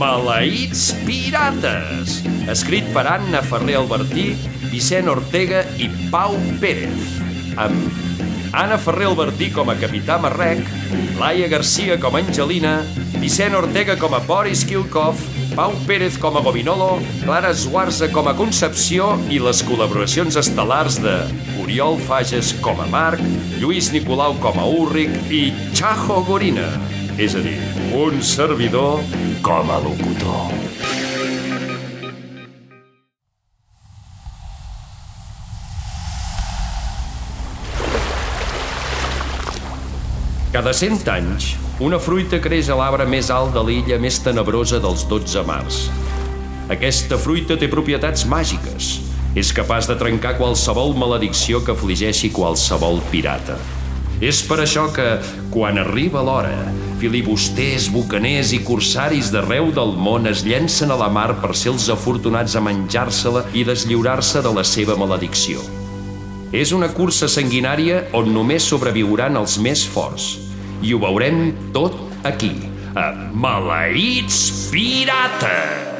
Maleïts Pirates, escrit per Anna Ferrer Albertí, Vicent Ortega i Pau Pérez, amb Anna Ferrer Albertí com a Capità Marrec, Laia Garcia com a Angelina, Vicent Ortega com a Boris Kilkov, Pau Pérez com a Govinolo, Clara Esguarza com a Concepció i les col·laboracions estel·lars de Oriol Fages com a Marc, Lluís Nicolau com a Úrric i Chajo Gorina, és a dir, un servidor com a locutor. Cada cent anys, una fruita creix a l'arbre més alt de l'illa més tenebrosa dels 12 mars. Aquesta fruita té propietats màgiques. És capaç de trencar qualsevol maledicció que afligeixi qualsevol pirata. És per això que, quan arriba l'hora, filibusters, bucaners i corsaris d'arreu del món es llencen a la mar per ser els afortunats a menjar-se-la i deslliurar-se de la seva maledicció. És una cursa sanguinària on només sobreviuran els més forts. I ho veurem tot aquí, a Maleïts Pirates!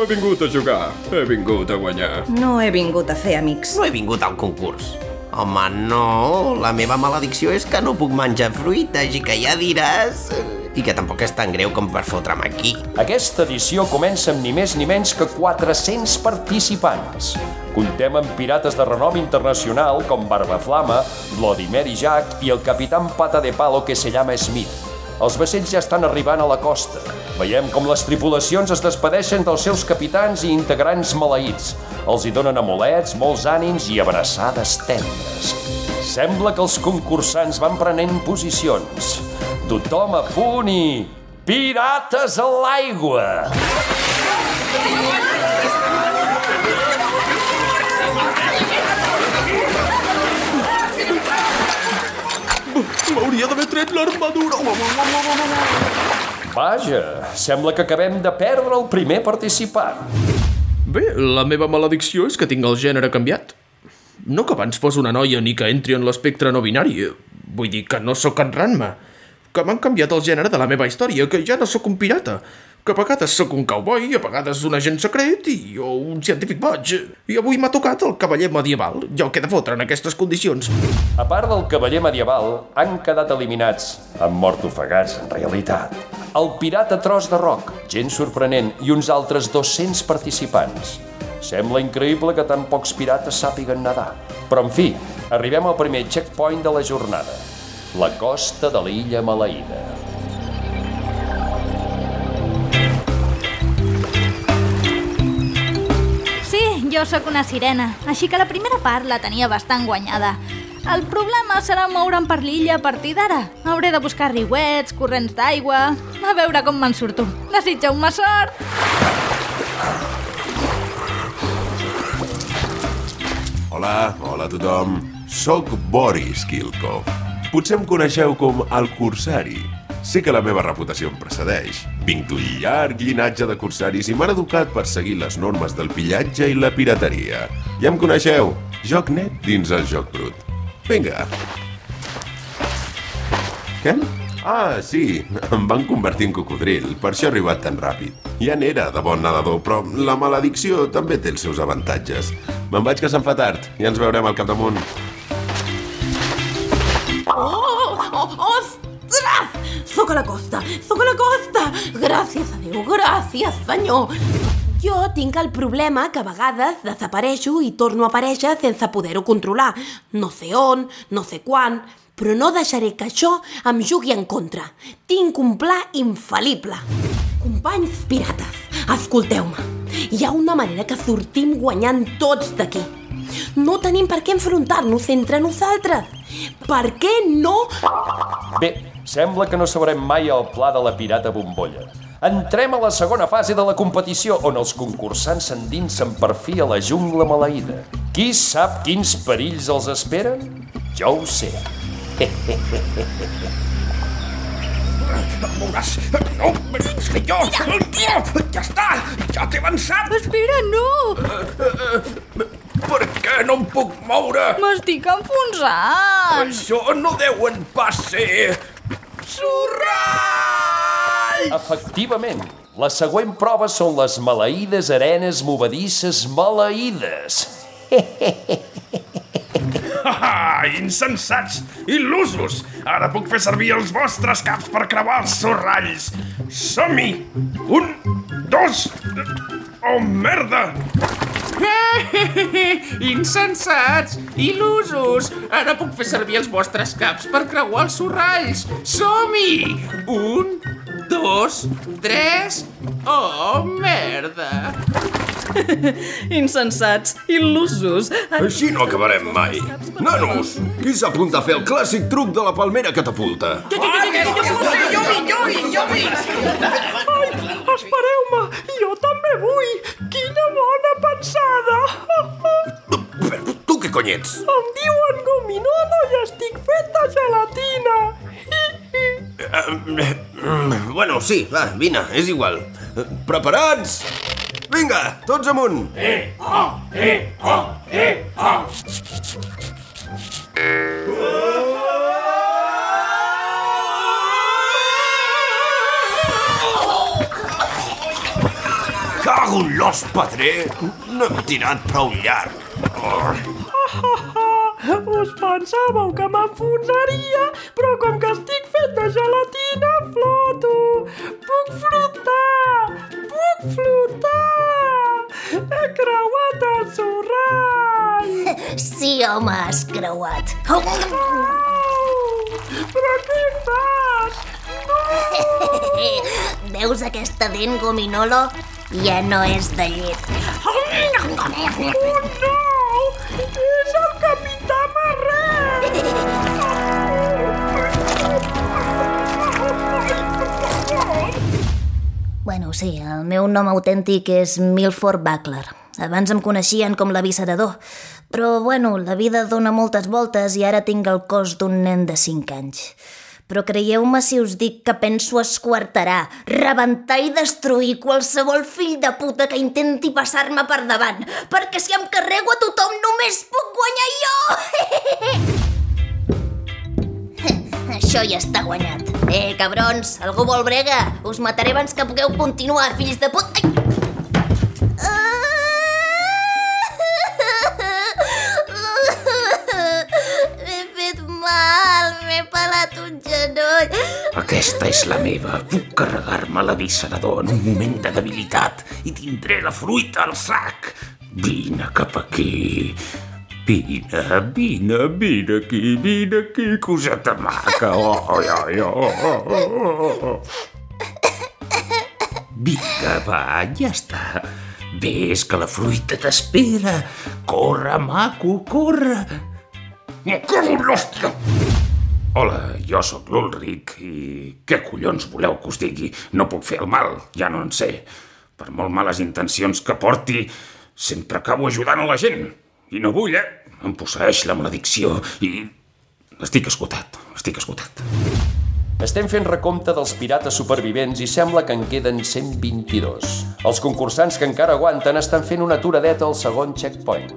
No he vingut a jugar, he vingut a guanyar. No he vingut a fer amics. No he vingut al concurs. Home, no, la meva maledicció és que no puc menjar fruites i que ja diràs... I que tampoc és tan greu com per fotre'm aquí. Aquesta edició comença amb ni més ni menys que 400 participants. Comptem amb pirates de renom internacional com Barbaflama, Vladimir i Jack i el capitán Pata de Palo que se llama Smith. Els vaixells ja estan arribant a la costa. Veiem com les tripulacions es despedeixen dels seus capitans i integrants maleïts. Els hi donen amulets, molts ànims i abraçades tendres. Sembla que els concursants van prenent posicions. Tothom a punt i... Pirates a l'aigua! M'hauria d'haver tret l'armadura. Vaja, sembla que acabem de perdre el primer participant. Bé, la meva maledicció és que tinc el gènere canviat. No que abans fos una noia ni que entri en l'espectre no binari. Vull dir que no sóc en Ranma. Que m'han canviat el gènere de la meva història, que ja no sóc un pirata. Que a vegades sóc un cowboy, a vegades un agent secret i o un científic boig. I avui m'ha tocat el cavaller medieval. Que he de fotre en aquestes condicions. A part del cavaller medieval, han quedat eliminats, han mort ofegats, en realitat. El pirata tros de roc, gent sorprenent, i uns altres 200 participants. Sembla increïble que tan pocs pirates sàpiguen nedar. Però, en fi, arribem al primer checkpoint de la jornada. La costa de l'illa maleïda. Jo sóc una sirena, així que la primera part la tenia bastant guanyada. El problema serà moure'm per l'illa a partir d'ara. Hauré de buscar riuets, corrents d'aigua... A veure com me'n surto. Desitgeu-me sort! Hola, hola a tothom. Soc Boris Kilkov. Potser em coneixeu com el Corsari. Sé que la meva reputació em precedeix. Vinc d'un llarg llinatge de corsaris i m'han educat per seguir les normes del pillatge i la pirateria. Ja em coneixeu, joc net dins el joc brut. Vinga. Què? Ah, sí, em van convertir en cocodril, per això he arribat tan ràpid. Ja n'era de bon nedador, però la maledicció també té els seus avantatges. Me'n vaig que se'n fa tard, ja ens veurem al capdamunt. A la costa, sóc a la costa! Gràcies a Déu, gràcies, senyor! Jo tinc el problema que a vegades desapareixo i torno a aparèixer sense poder-ho controlar. No sé on, no sé quan, però no deixaré que això em jugui en contra. Tinc un pla infal·lible. Companys pirates, escolteu-me. Hi ha una manera que sortim guanyant tots d'aquí. No tenim per què enfrontar-nos entre nosaltres. Per què no Bé, sembla que no sabrem mai el pla de la pirata bombolla. Entrem a la segona fase de la competició, on els concursants s'endinsen per fi a la jungla maleïda. Qui sap quins perills els esperen? Jo ho sé. Veuràs. No, és que jo... Ja està, ja t'he avançat. Espera, no! Per què no em puc moure? M'estic enfonsant! Això no deuen pas ser... Sorrall! Efectivament, la següent prova són les maleïdes arenes movedisses maleïdes. Ah, insensats! Il·lusos! Ara puc fer servir els vostres caps per creuar els sorralls! Som-hi! Un, dos... Oh, merda! Insensats! Il·lusos! Ara puc fer servir els vostres caps per creuar els sorralls! Som-hi! Un, dos, tres... Oh, merda! Insensats, il·lusos. Així no acabarem mai. Nanos, qui s'apunta a fer el clàssic truc de la palmera catapulta? Espereu-me! Jo també vull! Quina bona pensada! Però tu què cony ets? Em diuen gominola i estic fet de gelatina! Mm, Bueno, sí, va, vine, és igual. Preparats? Vinga, tots amunt! Cago en l'os! No hem tirat prou llarg. Us pensàveu que m'enfonsaria, però com que estic fet de gelatina, floto! Puc flotar! Puc flotar! He creuat el sorrall! Sí, home, has creuat. Au! Però què fas? Veus aquesta dent, gominolo? Ja no és de llet. Oh, no! És el! Bueno, sí, el meu nom autèntic és Milford Buckler. Abans em coneixien com l'avisserador. Però, bueno, la vida dona moltes voltes i ara tinc el cos d'un nen de 5 anys. Però creieu-me si us dic que penso esquarterar, rebentar i destruir qualsevol fill de puta que intenti passar-me per davant, perquè si em carrego a tothom només puc guanyar jo! Això ja està guanyat. Eh, cabrons, algú vol brega? Us mataré abans que pugueu continuar, fills de puta... Ai! M'he fet mal, m'he pelat un genoll. Aquesta és la meva. Puc carregar-me l'avisserador en un moment de debilitat i tindré la fruita al sac. Vine cap aquí. Vine, vine, vine aquí, vine aquí, coseta maca. Oh, oh, oh, oh, oh. Vinga, va, ja està. Ves que la fruita t'espera. Corre, maco, corre. Me cago l'hòstia! Hola, jo sóc l'Ulric i què collons voleu que us digui? No puc fer el mal, ja no en sé. Per molt males intencions que porti, sempre acabo ajudant a la gent. I no vull, eh? Em posseeix la maledicció i... Estic esgotat, estic esgotat. Estem fent recompte dels pirates supervivents i sembla que en queden 122. Els concursants que encara aguanten estan fent una aturadeta al segon checkpoint.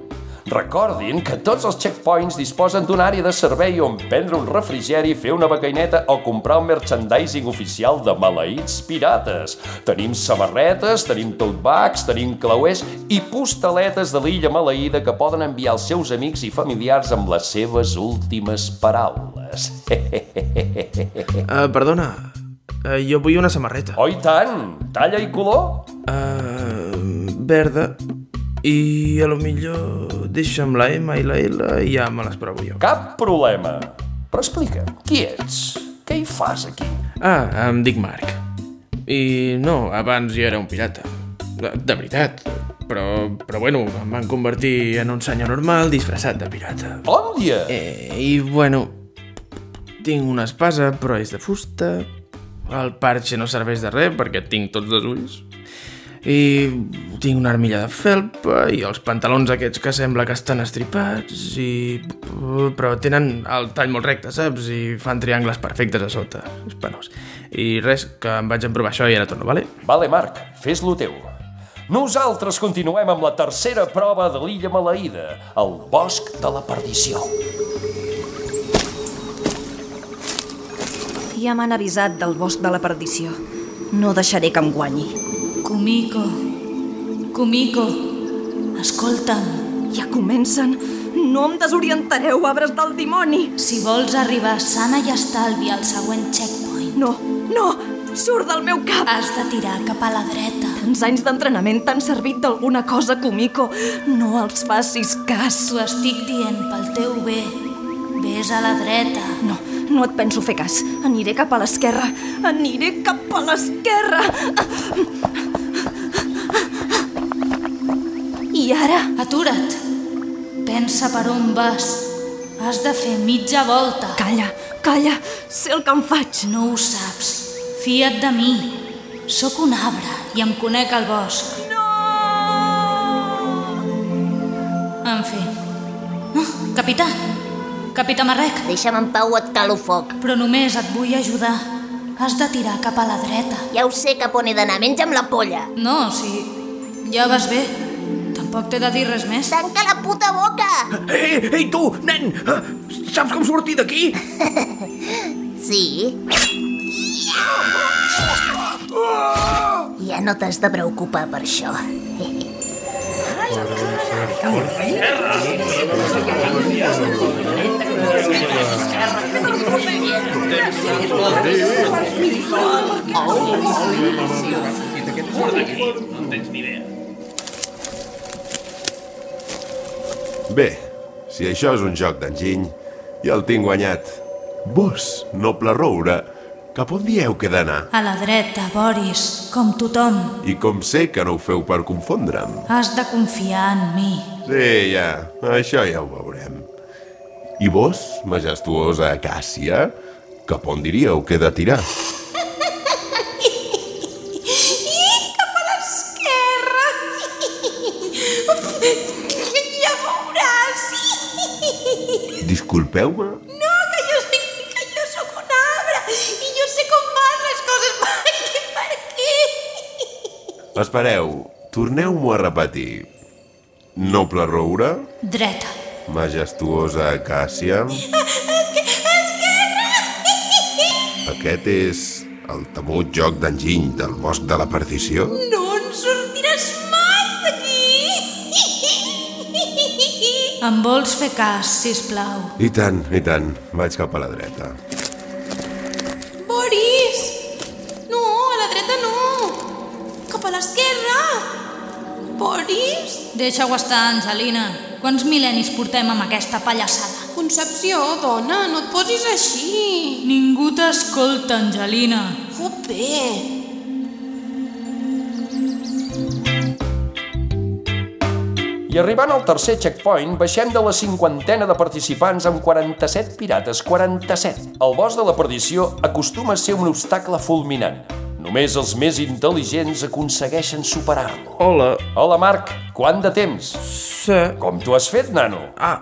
Recordin que tots els checkpoints disposen d'una àrea de servei on prendre un refrigeri, fer una becaineta o comprar el merchandising oficial de maleïts pirates. Tenim samarretes, tenim tote bags, tenim clauers i postaletes de l'illa maleïda que poden enviar als seus amics i familiars amb les seves últimes paraules. Uh, perdona, uh, jo vull una samarreta. Oh, i tant! Talla i color? Uh, verda. I a lo millor deixa'm la M i la L i ja me les provo jo. Cap problema. Però explica, qui ets? Què hi fas aquí? Ah, em dic Marc. I no, abans jo era un pirata. De, de veritat. Però, però bueno, em van convertir en un senyor normal disfressat de pirata. Bon dia! Eh, I bueno, tinc una espasa, però és de fusta. El parxe no serveix de res perquè tinc tots dos ulls. I tinc una armilla de felpa i els pantalons aquests que sembla que estan estripats i... però tenen el tall molt recte, saps? I fan triangles perfectes a sota. És penós. I res, que em vaig emprovar això i ara torno, vale? Vale, Marc, fes-lo teu. Nosaltres continuem amb la tercera prova de l'illa maleïda, el bosc de la perdició. Ja m'han avisat del bosc de la perdició. No deixaré que em guanyi. Kumiko, Kumiko, escolta'm. Ja comencen. No em desorientareu, arbres del dimoni. Si vols arribar sana i estalvi al següent checkpoint, No, no, surt del meu cap. has de tirar cap a la dreta. Tants anys d'entrenament t'han servit d'alguna cosa, Kumiko. No els facis cas. T'ho estic dient pel teu bé. Ves a la dreta. No, no et penso fer cas. Aniré cap a l'esquerra. Aniré cap a l'esquerra. I ara? Atura't. Pensa per on vas. Has de fer mitja volta. Calla, calla. Sé el que em faig. No ho saps. Fia't de mi. Sóc un arbre i em conec al bosc. No! En fi. Ah, capità. Capità Marrec. Deixa'm en pau o et calo foc. Però només et vull ajudar. Has de tirar cap a la dreta. Ja ho sé cap on he d'anar, menja'm la polla. No, si... Ja vas bé. Tampoc t'he de dir res més. Tanca la puta boca! Ei, ei, tu, nen! Ah, Saps com sortir d'aquí? Sí? Ja no t'has de preocupar per això. Bé, si això és un joc d'enginy, ja el tinc guanyat. Vos, noble roure, cap on dieu que he d'anar? A la dreta, Boris, com tothom. I com sé que no ho feu per confondre'm? Has de confiar en mi. Sí, ja, això ja ho veurem. I vos, majestuosa Acàcia, cap on diríeu que he de tirar? Disculpeu-me? No, que jo, que jo sóc un arbre i jo sé com van les coses per aquí, per aquí. Espereu, torneu-m'ho a repetir. Noble roure, Dreta. majestuosa Acàcia... Aquest és el temut joc d'enginy del bosc de la perdició? No Em vols fer cas, sisplau? I tant, i tant. Vaig cap a la dreta. Boris! No, a la dreta no. Cap a l'esquerra. Boris? Deixa-ho estar, Angelina. Quants mil·lennis portem amb aquesta pallassada? Concepció, dona, no et posis així. Ningú t'escolta, Angelina. Fot I arribant al tercer checkpoint, baixem de la cinquantena de participants amb 47 pirates, 47. El bosc de la perdició acostuma a ser un obstacle fulminant. Només els més intel·ligents aconsegueixen superar-lo. Hola. Hola, Marc. Quant de temps? Sí. Com t'ho has fet, nano? Ah,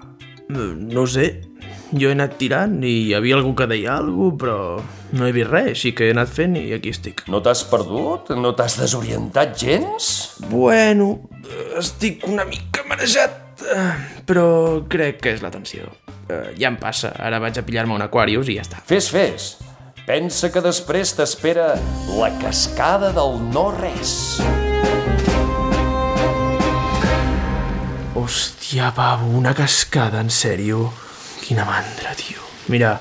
no sé. Jo he anat tirant i hi havia algú que deia alguna però no he vist res, així que he anat fent i aquí estic. No t'has perdut? No t'has desorientat gens? Bueno, estic una mica marejat, eh, però crec que és la tensió. Eh, Ja em passa, ara vaig a pillar-me un Aquarius i ja està. Fes, fes. Pensa que després t'espera la cascada del no-res. Hòstia, pavo, una cascada, en sèrio? Quina mandra, tio. Mira,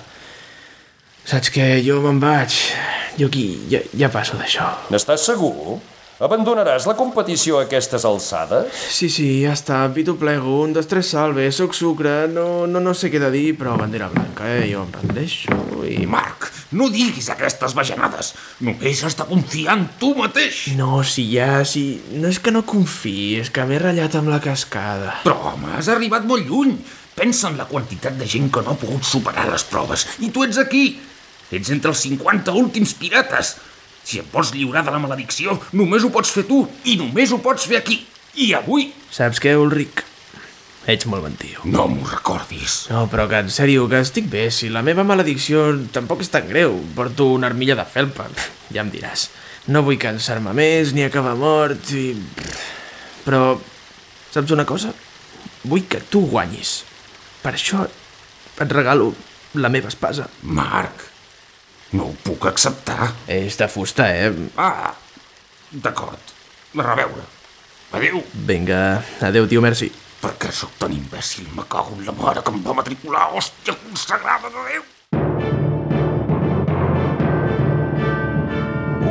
saps què? Jo me'n vaig. Jo aquí ja, ja passo d'això. N'estàs segur? Abandonaràs la competició a aquestes alçades? Sí, sí, ja està, pito plego, un, dos, tres salve, soc sucre, no, no, no sé què de dir, però bandera blanca, eh? Jo em rendeixo i... Marc, no diguis aquestes bajanades. Només has de confiar en tu mateix. No, si ja, si... No és que no confiï, és que m'he ratllat amb la cascada. Però, home, has arribat molt lluny. Pensa en la quantitat de gent que no ha pogut superar les proves. I tu ets aquí. Ets entre els 50 últims pirates. Si et vols lliurar de la maledicció, només ho pots fer tu. I només ho pots fer aquí. I avui... Saps què, Ulric? Ets molt bon tio. No m'ho recordis. No, però que en sèrio, que estic bé. Si la meva maledicció tampoc és tan greu. Porto una armilla de felpa. Ja em diràs. No vull cansar-me més, ni acabar mort, i... Però, saps una cosa? Vull que tu guanyis. Per això et regalo la meva espasa. Marc, no ho puc acceptar. És de fusta, eh? Ah, d'acord. A reveure. Adéu. Vinga, adeu, tio, merci. Per què sóc tan imbècil? Me cago en la mare que em va matricular. Hòstia consagrada de Déu.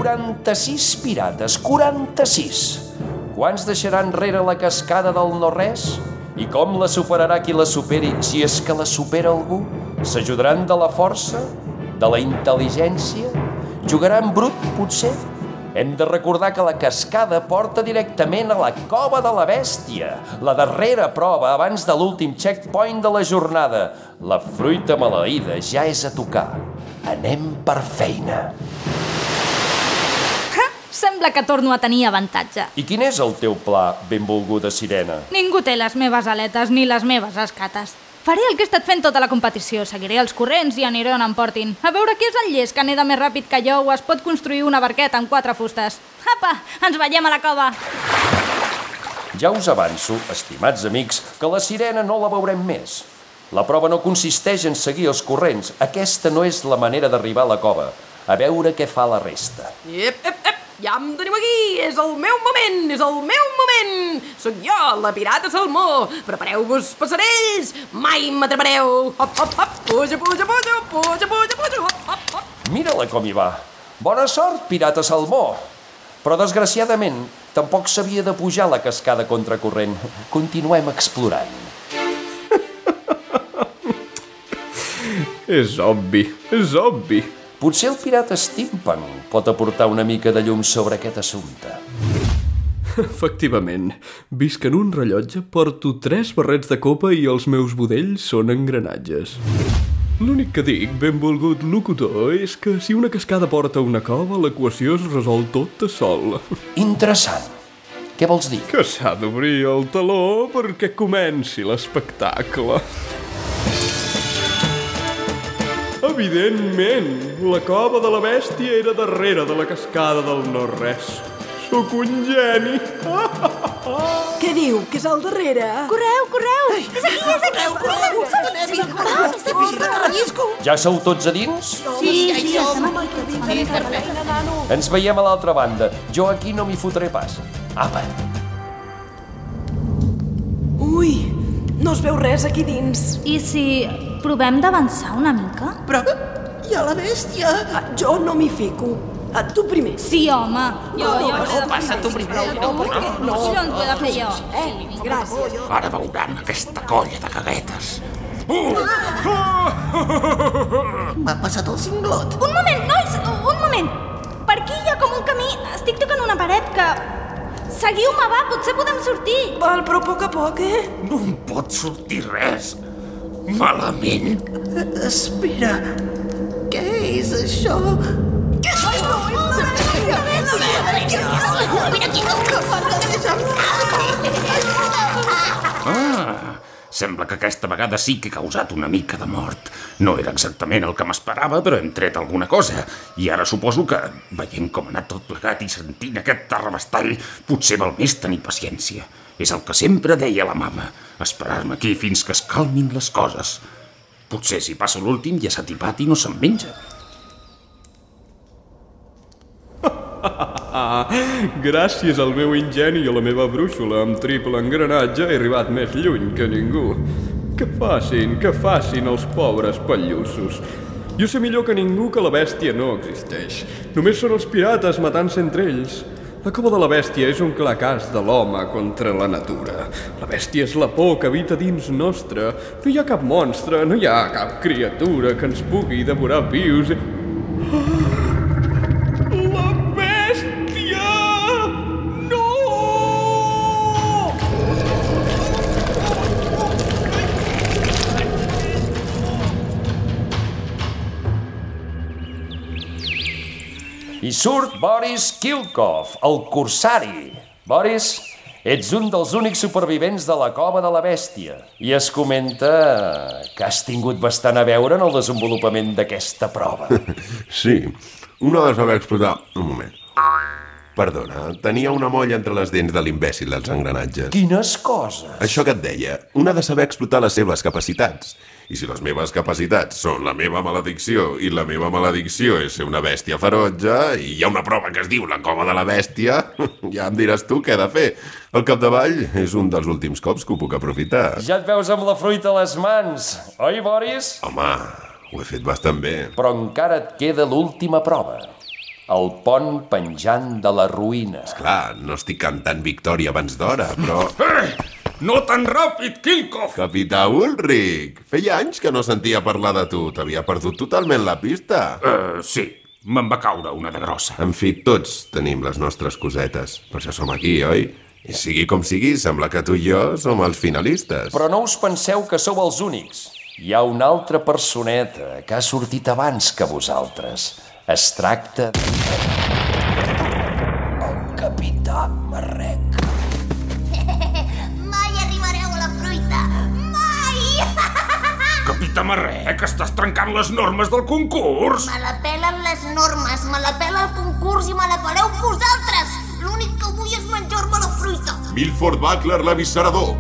46 pirates, 46. Quants deixaran rere la cascada del no-res? I com la superarà qui la superi, si és que la supera algú? S'ajudaran de la força? De la intel·ligència? Jugaran brut, potser? Hem de recordar que la cascada porta directament a la cova de la bèstia, la darrera prova abans de l'últim checkpoint de la jornada. La fruita maleïda ja és a tocar. Anem per feina. Sembla que torno a tenir avantatge. I quin és el teu pla, benvolguda sirena? Ningú té les meves aletes ni les meves escates. Faré el que he estat fent tota la competició, seguiré els corrents i aniré on em portin. A veure qui és el llest que neda més ràpid que jo o es pot construir una barqueta amb quatre fustes. Apa, ens veiem a la cova! Ja us avanço, estimats amics, que la sirena no la veurem més. La prova no consisteix en seguir els corrents. Aquesta no és la manera d'arribar a la cova. A veure què fa la resta. Ep, ep, ep, ja em tenim aquí! És el meu moment! És el meu moment! Soc jo, la pirata Salmó! Prepareu-vos, passarells! Mai m'atrapareu! Hop, hop, hop! Puja, puja, puja! Puja, puja, puja! Hop, hop, hop! Mira-la com hi va. Bona sort, pirata Salmó. Però, desgraciadament, tampoc s'havia de pujar la cascada contracorrent. Continuem explorant. És obvi, és obvi. Potser el pirata Steampunk pot aportar una mica de llum sobre aquest assumpte. Efectivament, visc en un rellotge, porto tres barrets de copa i els meus budells són engranatges. L'únic que dic, benvolgut locutor, és que si una cascada porta una cova, l'equació es resol tota sol. Interessant. Què vols dir? Que s'ha d'obrir el taló perquè comenci l'espectacle. Evidentment, la cova de la bèstia era darrere de la cascada del no-res. Sóc un geni! Què diu? Que és al darrere? Correu, correu! És aquí, és aquí! Correu, correu! Ja sou tots a dins? sí, sí, estem aquí. Ens veiem a l'altra banda. Jo aquí no m'hi fotré pas. Apa, Ui, no es veu res aquí dins. I si provem d'avançar una mica? Però hi ha la bèstia. Ah, jo no m'hi fico. Ah, tu primer. Sí, home. Jo, jo... no, passa tu primer. No, no, no, no. Ho he de fer jo. Eh, gràcies. Ara veuran aquesta colla de caguetes. M'ha passat el cinglot. Un moment, nois, un moment. Per aquí hi ha com un camí. Estic tocant una paret que... Seguiu-me, va, potser podem sortir. Val, però a poc a poc, eh? No em pot sortir res. Malament. Espera, què és això? Ah, sembla que aquesta vegada sí que he causat una mica de mort. No era exactament el que m'esperava, però hem tret alguna cosa. I ara suposo que, veient com ha anat tot plegat i sentint aquest terrabastall, potser val més tenir paciència. És el que sempre deia la mama, esperar-me aquí fins que es calmin les coses. Potser si passa l'últim ja s'ha tipat i no se'n menja. Gràcies al meu ingeni i a la meva brúixola amb triple engranatge he arribat més lluny que ningú. Que facin, que facin els pobres pallussos. Jo sé millor que ningú que la bèstia no existeix. Només són els pirates matant-se entre ells. La cova de la bèstia és un clar cas de l'home contra la natura. La bèstia és la por que habita dins nostre. No hi ha cap monstre, no hi ha cap criatura que ens pugui devorar vius. Surt Boris Kilkov, el corsari. Boris, ets un dels únics supervivents de la cova de la bèstia. I es comenta que has tingut bastant a veure en el desenvolupament d'aquesta prova. Sí, una de saber explotar... Un moment. Perdona, tenia una molla entre les dents de l'imbècil dels engranatges. Quines coses! Això que et deia, una de saber explotar les seves capacitats. I si les meves capacitats són la meva maledicció i la meva maledicció és ser una bèstia ferotge i hi ha una prova que es diu la cova de la bèstia, ja em diràs tu què he de fer. Al capdavall és un dels últims cops que ho puc aprofitar. Ja et veus amb la fruita a les mans, oi, Boris? Home, ho he fet bastant bé. Però encara et queda l'última prova. El pont penjant de la ruïna. Clar, no estic cantant victòria abans d'hora, però... No tan ràpid, Kilkov! Capità Ulrich, feia anys que no sentia parlar de tu. T'havia perdut totalment la pista. Uh, sí, me'n va caure una de grossa. En fi, tots tenim les nostres cosetes. Per això som aquí, oi? I sigui com sigui, sembla que tu i jo som els finalistes. Però no us penseu que sou els únics. Hi ha una altra personeta que ha sortit abans que vosaltres. Es tracta... El capità Marrec. Capità Marrec, estàs trencant les normes del concurs! Me la pelen les normes, me la pela el concurs i me la peleu vosaltres! L'únic que vull és menjar-me la fruita! Milford Buckler, l'avisserador.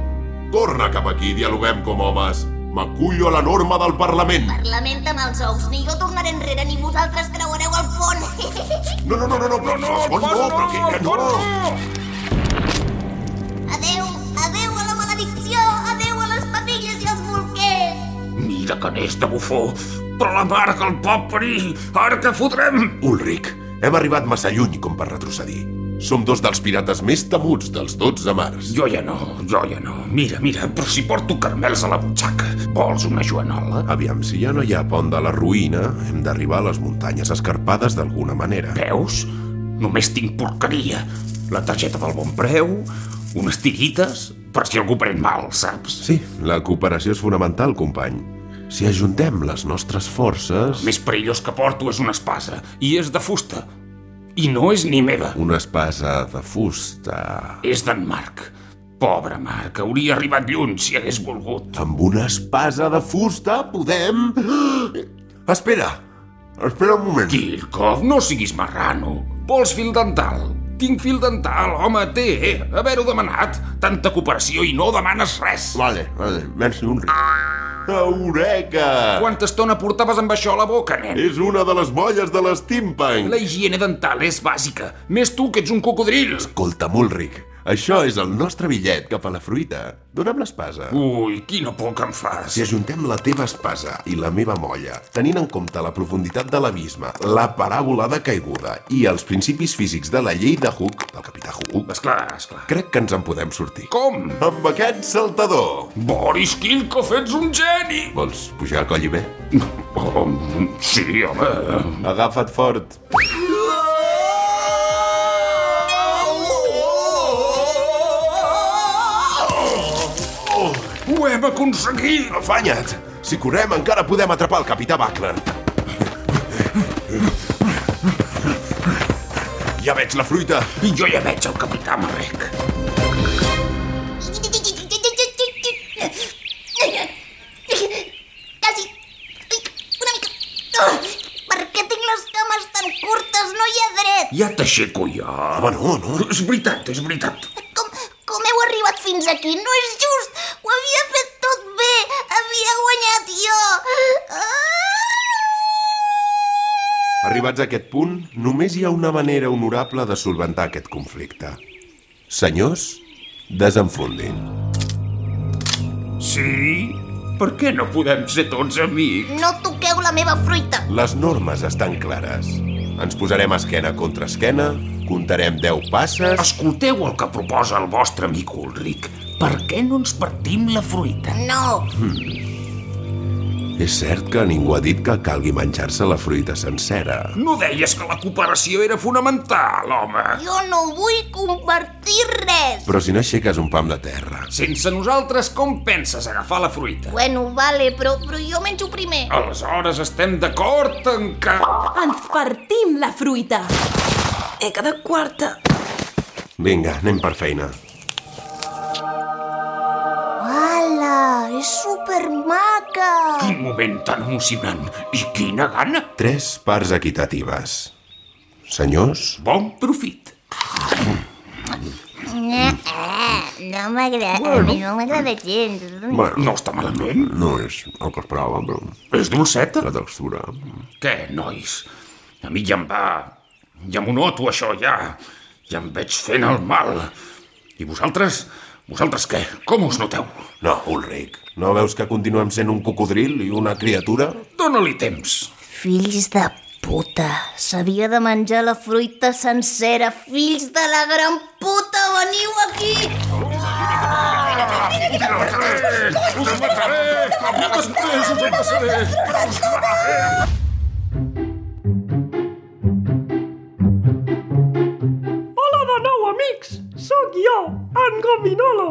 Torna cap aquí, dialoguem com homes. M'acullo a la norma del Parlament. Parlament amb els ous, ni jo tornaré enrere ni vosaltres creuareu el pont! No, no, no, no, no, no, no, no, no, però que no. Adeu, De bufó, però la mare que el pot parir, ara què fotrem? Ulrich, hem arribat massa lluny com per retrocedir. Som dos dels pirates més temuts dels 12 mars. Jo ja no, jo ja no. Mira, mira, però si porto carmels a la butxaca. Vols una joanola? Aviam, si ja no hi ha pont de la ruïna, hem d'arribar a les muntanyes escarpades d'alguna manera. Veus? Només tinc porqueria. La targeta del bon preu, unes tirites, per si algú pren mal, saps? Sí, la cooperació és fonamental, company. Si ajuntem les nostres forces... El més perillós que porto és una espasa, i és de fusta. I no és ni meva. Una espasa de fusta... És d'en Marc. Pobre Marc, hauria arribat lluny si hagués volgut. Amb una espasa de fusta podem... Espera! Espera un moment. Kirkov, no siguis marrano. Vols fil dental? Tinc fil dental, home, té. Haver-ho demanat. Tanta cooperació i no demanes res. Vale, vale, menys un ric. Eureka! Quanta estona portaves amb això a la boca, nen? És una de les molles de l'esteampunk. La higiene dental és bàsica. Més tu que ets un cocodril. Escolta, Mulric, això és el nostre bitllet cap a la fruita. Dona'm l'espasa. Ui, quina por que em fas. Si ajuntem la teva espasa i la meva molla, tenint en compte la profunditat de l'abisme, la paràbola de caiguda i els principis físics de la llei de Hook, del capità Hook... Esclar, esclar. Crec que ens en podem sortir. Com? Amb aquest saltador. Boris Kilkov, ets un geni! Vols pujar a coll i bé? Sí, home. Agafa't fort. Ho hem aconseguit! Afanya't! Si correm encara podem atrapar el capità Buckler. Ja veig la fruita. I jo ja veig el capità Marrec. Quasi... Una mica... Oh, per què tinc les cames tan curtes? No hi ha dret! Ja t'aixeco jo. Home, no, no. És veritat, és veritat. Com, com heu arribat fins aquí? No és just! Ho havia fet tot bé! Havia guanyat jo! Ah! Arribats a aquest punt, només hi ha una manera honorable de solventar aquest conflicte. Senyors, desenfundin. Sí? Per què no podem ser tots amics? No toqueu la meva fruita! Les normes estan clares. Ens posarem esquena contra esquena, comptarem 10 passes... Escolteu el que proposa el vostre amic Ulrich. Per què no ens partim la fruita? No! És cert que ningú ha dit que calgui menjar-se la fruita sencera. No deies que la cooperació era fonamental, home. Jo no vull compartir res! Però si no aixeques un pam de terra... Sense nosaltres, com penses agafar la fruita? Bueno, vale, però, però jo menjo primer. Aleshores estem d'acord en que... Ens partim la fruita. He quedat quarta. Vinga, anem per feina. És supermaca! Quin moment tan emocionant i quina gana. Tres parts equitatives. Senyors, Bon profit. No m'agrada, a mi no m'agrada gens. bueno, No està malament. no és el que esperava, però És dolceta. la textura... Què, nois? A mi ja em va... Ja m'ho noto, això, ja. Ja em veig fent el mal. I vosaltres? Vosaltres què? Com us noteu? No, Ulric, no veus que continuem sent un cocodril i una criatura? Dóna-li temps. Fills de puta, s'havia de menjar la fruita sencera. Fills de la gran puta, veniu aquí! Us mataré! Després us mataré! Us mataré! En Gominolo.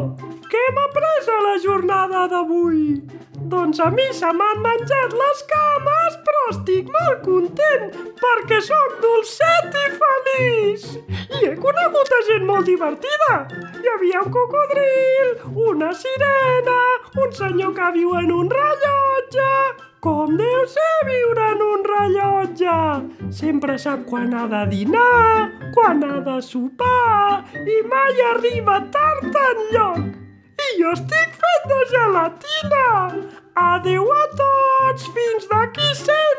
Què m'ha pres a la jornada d'avui? Doncs a mi se m'han menjat les cames, però estic molt content perquè sóc dolcet i feliç. I he conegut a gent molt divertida. Hi havia un cocodril, una sirena, un senyor que viu en un rellotge... Com deu ser viure en un rellotge! Sempre sap quan ha de dinar, quan ha de sopar i mai arriba tard en lloc. I jo estic fet de gelatina! Adeu a tots! Fins d'aquí 100